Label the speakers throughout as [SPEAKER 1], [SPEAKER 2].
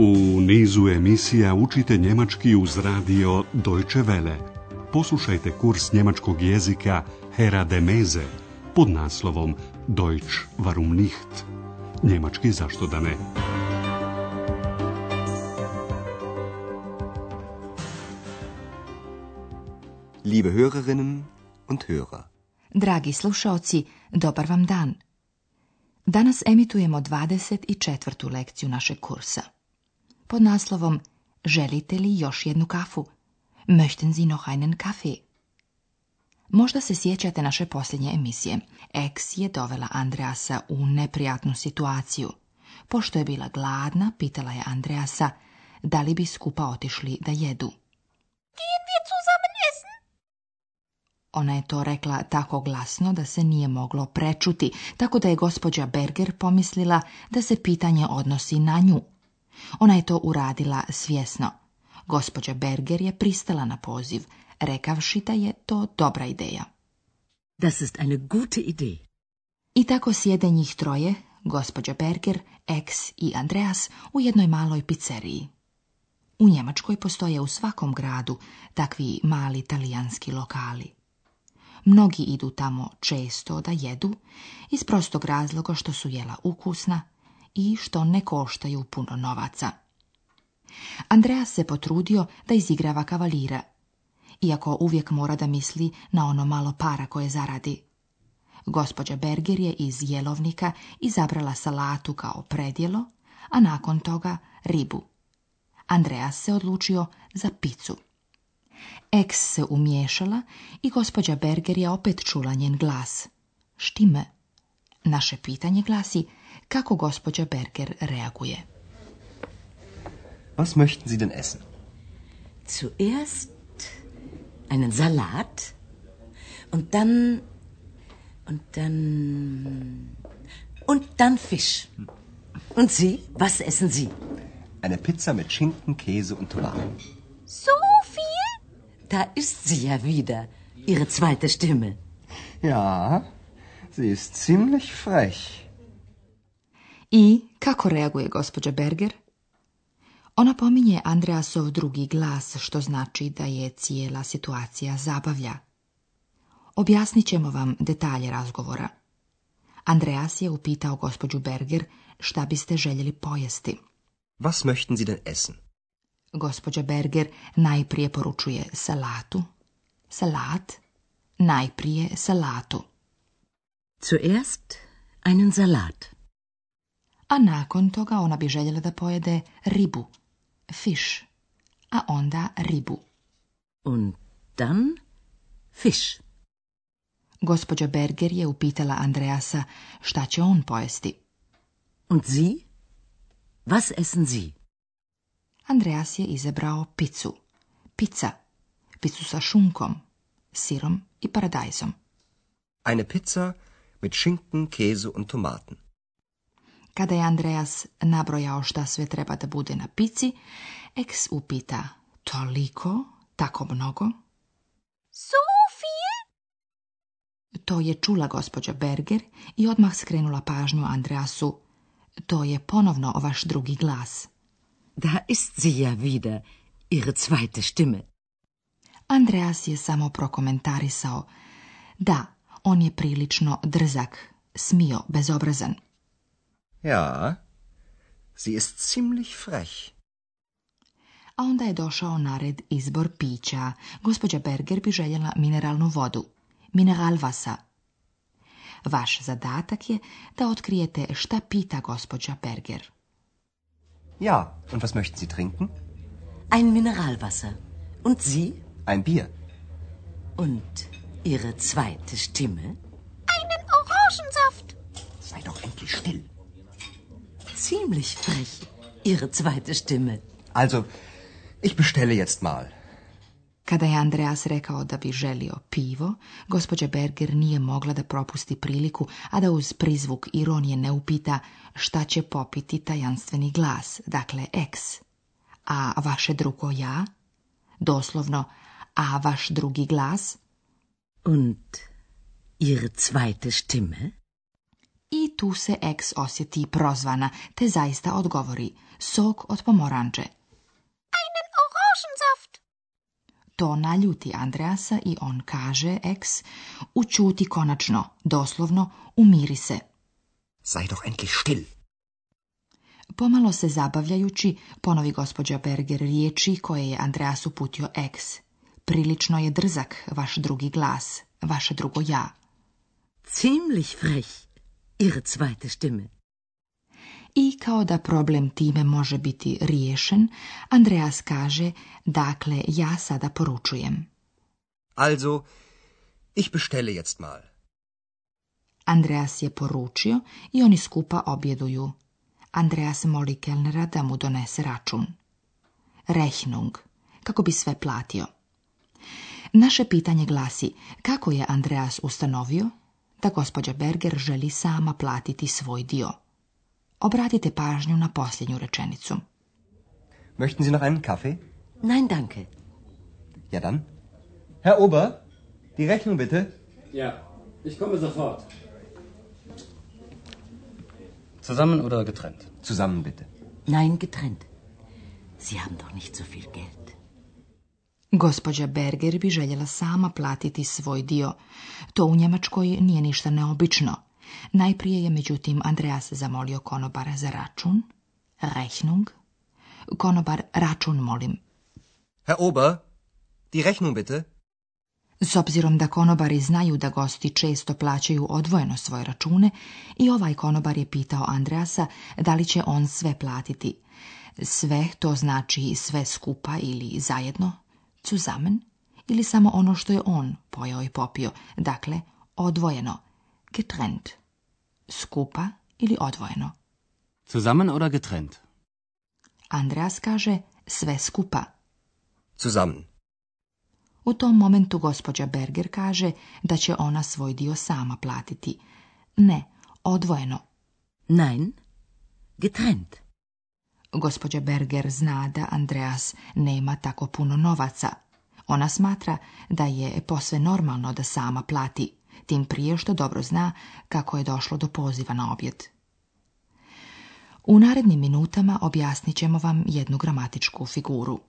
[SPEAKER 1] U nizu emisija učite njemački uz radio Deutsche Welle. Poslušajte kurs njemačkog jezika Hera de Meze pod naslovom Deutsch warum nicht? Njemački zašto da ne?
[SPEAKER 2] Liebe Hörerinnen und Hörer. Dragi slušaoci, dobar vam dan. Danas emitujemo 24. lekciju našeg kursa pod naslovom Želite li još jednu kafu? Möchten Sie noch einen Kaffee? Možda se sjećate naše posljednje emisije. Eks je dovela Andreasa u neprijatnu situaciju. Pošto je bila gladna, pitala je Andreasa da li bi skupa otišli da jedu. Ona je to rekla tako glasno da se nije moglo prečuti, tako da je gospođa Berger pomislila da se pitanje odnosi na nju. Ona je to uradila svjesno. Gospođa Berger je pristala na poziv, rekavši da je to dobra ideja.
[SPEAKER 3] Das ist eine gute Idee.
[SPEAKER 2] I tako sjede njih troje, gospođa Berger, X i Andreas, u jednoj maloj pizzeriji. U Njemačkoj postoje u svakom gradu takvi mali talijanski lokali. Mnogi idu tamo često da jedu, iz prostog razloga što su jela ukusna, i što ne koštaju puno novaca. Andreas se potrudio da izigrava kavalira, iako uvijek mora da misli na ono malo para koje zaradi. Gospođa Berger je iz jelovnika izabrala salatu kao predjelo, a nakon toga ribu. Andreas se odlučio za picu. Eks se umješala i gospođa Berger je opet čula njen glas. Štime. Naše pitanje glasi kako gospođa Berger reaguje.
[SPEAKER 4] Was möchten Sie denn essen?
[SPEAKER 5] Zuerst einen Salat und dann und dann und dann Fisch. Und Sie, was essen Sie?
[SPEAKER 4] Eine Pizza mit Schinken, Käse und Tomaten.
[SPEAKER 6] So viel?
[SPEAKER 5] Da ist sie ja wieder, Ihre zweite Stimme.
[SPEAKER 4] Ja, sie ist ziemlich frech.
[SPEAKER 2] I kako reaguje gospođa Berger? Ona pominje Andreasov drugi glas, što znači da je cijela situacija zabavlja. Objasnit ćemo vam detalje razgovora. Andreas je upitao gospođu Berger šta biste željeli pojesti.
[SPEAKER 4] Was möchten Sie denn essen?
[SPEAKER 2] Gospođa Berger najprije poručuje salatu. Salat, najprije salatu.
[SPEAKER 5] Zuerst einen Salat
[SPEAKER 2] a nakon toga ona bi željela da pojede ribu, fish, a onda ribu.
[SPEAKER 5] Und dann fish.
[SPEAKER 2] Gospođa Berger je upitala Andreasa šta će on pojesti.
[SPEAKER 5] Und sie? Was essen sie?
[SPEAKER 2] Andreas je izabrao picu. Pizza. Picu sa šunkom, sirom i paradajzom.
[SPEAKER 4] Eine Pizza mit Schinken, Käse und Tomaten.
[SPEAKER 2] Kada je Andreas nabrojao šta sve treba da bude na pici, eks upita, toliko, tako mnogo?
[SPEAKER 6] Sufije?
[SPEAKER 2] To je čula gospođa Berger i odmah skrenula pažnju Andreasu. To je ponovno vaš drugi glas.
[SPEAKER 5] Da ist sie ja wieder, ihre zweite stimme.
[SPEAKER 2] Andreas je samo prokomentarisao. Da, on je prilično drzak, smio, bezobrazan.
[SPEAKER 4] Ja. Sie ist ziemlich frech.
[SPEAKER 2] A onda je došao na red izbor pića. Gospođa Berger bi željela mineralnu vodu. Mineral vasa. Vaš zadatak je da otkrijete šta pita gospođa Berger.
[SPEAKER 4] Ja, und was möchten Sie trinken?
[SPEAKER 5] Ein Mineralwasser. Und Sie?
[SPEAKER 4] Ein Bier.
[SPEAKER 5] Und Ihre zweite Stimme?
[SPEAKER 6] Einen Orangensaft.
[SPEAKER 5] Sei doch endlich still. Ziemlich frech. Ihre zweite Stimme.
[SPEAKER 4] Also, ich bestelle jetzt mal.
[SPEAKER 2] Kada je Andreas rekao da bi želio pivo, gospođa Berger nije mogla da propusti priliku, a da uz prizvuk ironije ne upita šta će popiti tajanstveni glas, dakle eks. A vaše drugo ja? Doslovno, a vaš drugi glas?
[SPEAKER 5] Und ihre zweite Stimme?
[SPEAKER 2] I tu se ex osjeti prozvana, te zaista odgovori. Sok od pomoranđe.
[SPEAKER 6] Einen orangensaft!
[SPEAKER 2] To naljuti Andreasa i on kaže, ex, učuti konačno, doslovno, umiri se.
[SPEAKER 4] Sei doch endlich still.
[SPEAKER 2] Pomalo se zabavljajući, ponovi gospođa Berger riječi koje je Andreas uputio X. Prilično je drzak vaš drugi glas, vaše drugo ja.
[SPEAKER 5] Ziemlich frech ihre zweite
[SPEAKER 2] Stimme. I kao da problem time može biti riješen, Andreas kaže, dakle, ja sada poručujem.
[SPEAKER 4] Also, ich bestelle jetzt mal.
[SPEAKER 2] Andreas je poručio i oni skupa objeduju. Andreas moli kelnera da mu donese račun. Rechnung, kako bi sve platio. Naše pitanje glasi, kako je Andreas ustanovio da gospođa Berger želi sama platiti svoj dio. Obratite pažnju na posljednju rečenicu.
[SPEAKER 4] Möchten Sie noch einen Kaffee?
[SPEAKER 5] Nein, danke.
[SPEAKER 4] Ja dann. Herr Ober, die Rechnung bitte.
[SPEAKER 7] Ja, ich komme sofort. Zusammen oder getrennt?
[SPEAKER 4] Zusammen bitte.
[SPEAKER 5] Nein, getrennt. Sie haben doch nicht so viel Geld.
[SPEAKER 2] Gospođa Berger bi željela sama platiti svoj dio. To u Njemačkoj nije ništa neobično. Najprije je međutim Andreas zamolio konobara za račun, Rechnung. Konobar, račun molim.
[SPEAKER 4] Herr Ober, die Rechnung bitte.
[SPEAKER 2] S obzirom da konobari znaju da gosti često plaćaju odvojeno svoje račune, i ovaj konobar je pitao Andreasa da li će on sve platiti. Sve to znači sve skupa ili zajedno, zusammen ili samo ono što je on pojao i popio, dakle odvojeno, getrennt, skupa ili odvojeno.
[SPEAKER 4] Zusammen oder getrennt?
[SPEAKER 2] Andreas kaže sve skupa.
[SPEAKER 4] Zusammen.
[SPEAKER 2] U tom momentu gospođa Berger kaže da će ona svoj dio sama platiti. Ne, odvojeno.
[SPEAKER 5] Nein, getrennt.
[SPEAKER 2] Gospođa Berger zna da Andreas nema tako puno novaca. Ona smatra da je posve normalno da sama plati, tim prije što dobro zna kako je došlo do poziva na objed. U narednim minutama objasnit ćemo vam jednu gramatičku figuru.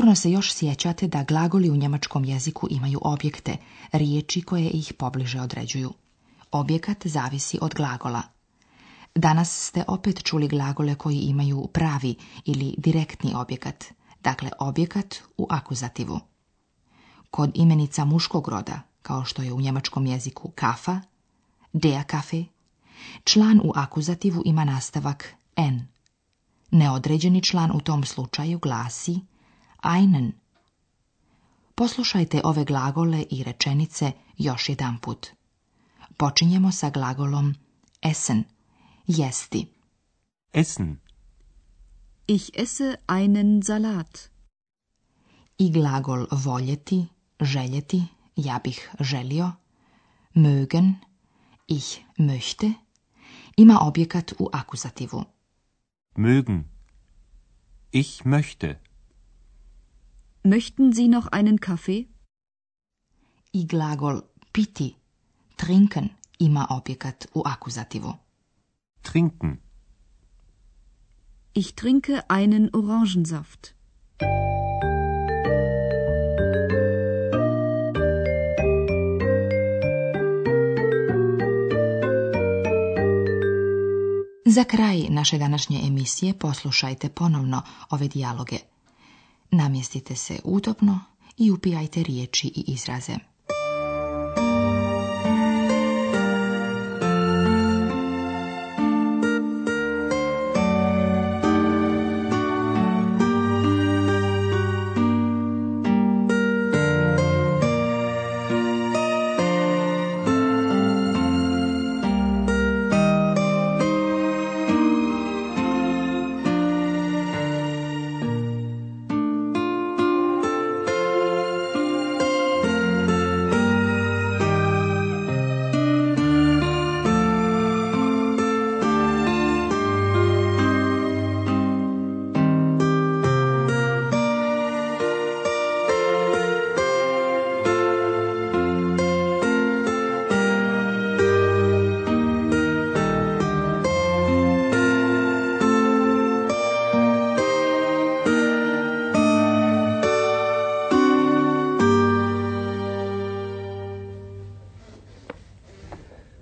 [SPEAKER 2] Sigurno se još sjećate da glagoli u njemačkom jeziku imaju objekte, riječi koje ih pobliže određuju. Objekat zavisi od glagola. Danas ste opet čuli glagole koji imaju pravi ili direktni objekat, dakle objekat u akuzativu. Kod imenica muškog roda, kao što je u njemačkom jeziku kafa, dea kafe, član u akuzativu ima nastavak n. Neodređeni član u tom slučaju glasi einen. Poslušajte ove glagole i rečenice još jedanput. Počinjemo sa glagolom essen, jesti.
[SPEAKER 4] Essen.
[SPEAKER 8] Ich esse einen Salat.
[SPEAKER 2] I glagol voljeti, željeti, ja bih želio, mögen, ich möchte, ima objekat u akuzativu.
[SPEAKER 4] Mögen. Ich möchte.
[SPEAKER 8] Möchten Sie noch einen Kaffee?
[SPEAKER 2] I glagol piti, trinken, ima objekat u akuzativu.
[SPEAKER 4] Trinken.
[SPEAKER 8] Ich trinke einen Orangensaft.
[SPEAKER 2] Za kraj naše današnje emisije poslušajte ponovno ove dijaloge Namjestite se udobno i upijajte riječi i izraze.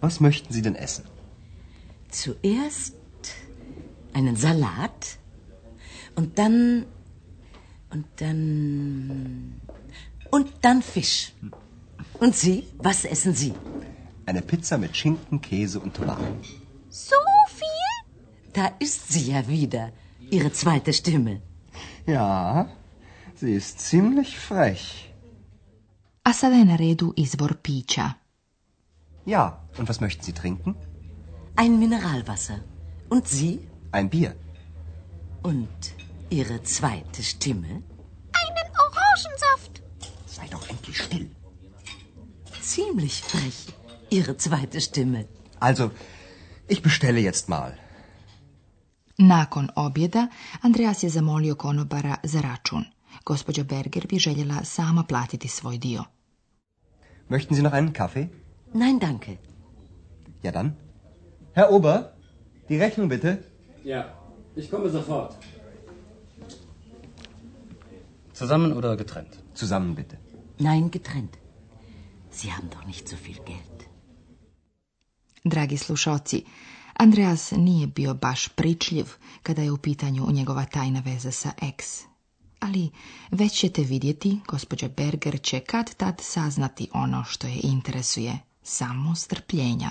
[SPEAKER 4] Was möchten Sie denn essen?
[SPEAKER 5] Zuerst einen Salat und dann und dann und dann Fisch. Und Sie, was essen Sie?
[SPEAKER 4] Eine Pizza mit Schinken, Käse und Tomaten.
[SPEAKER 6] So viel?
[SPEAKER 5] Da ist sie ja wieder, Ihre zweite Stimme.
[SPEAKER 4] Ja, sie ist ziemlich frech. A redu izbor Ja, und was möchten Sie trinken?
[SPEAKER 5] Ein Mineralwasser. Und Sie?
[SPEAKER 4] Ein Bier.
[SPEAKER 5] Und Ihre zweite Stimme?
[SPEAKER 6] Einen Orangensaft.
[SPEAKER 5] Sei doch endlich still. Ziemlich frech, Ihre zweite Stimme.
[SPEAKER 4] Also, ich bestelle jetzt mal.
[SPEAKER 2] Nakon objeda, Andreas je zamolio konobara za račun. Gospođa Berger bi željela sama platiti svoj dio.
[SPEAKER 4] Möchten Sie noch einen Kaffee?
[SPEAKER 5] Nein, danke.
[SPEAKER 4] Ja dann. Herr Ober, die Rechnung bitte.
[SPEAKER 7] Ja, ich komme sofort. Zusammen oder getrennt?
[SPEAKER 4] Zusammen bitte.
[SPEAKER 5] Nein, getrennt. Sie haben doch nicht so viel Geld.
[SPEAKER 2] Dragi slušoci, Andreas nije bio baš pričljiv kada je u pitanju njegova tajna veza sa ex. Ali već ćete vidjeti, gospođa Berger će kad tad saznati ono što je interesuje, samo strpljenja.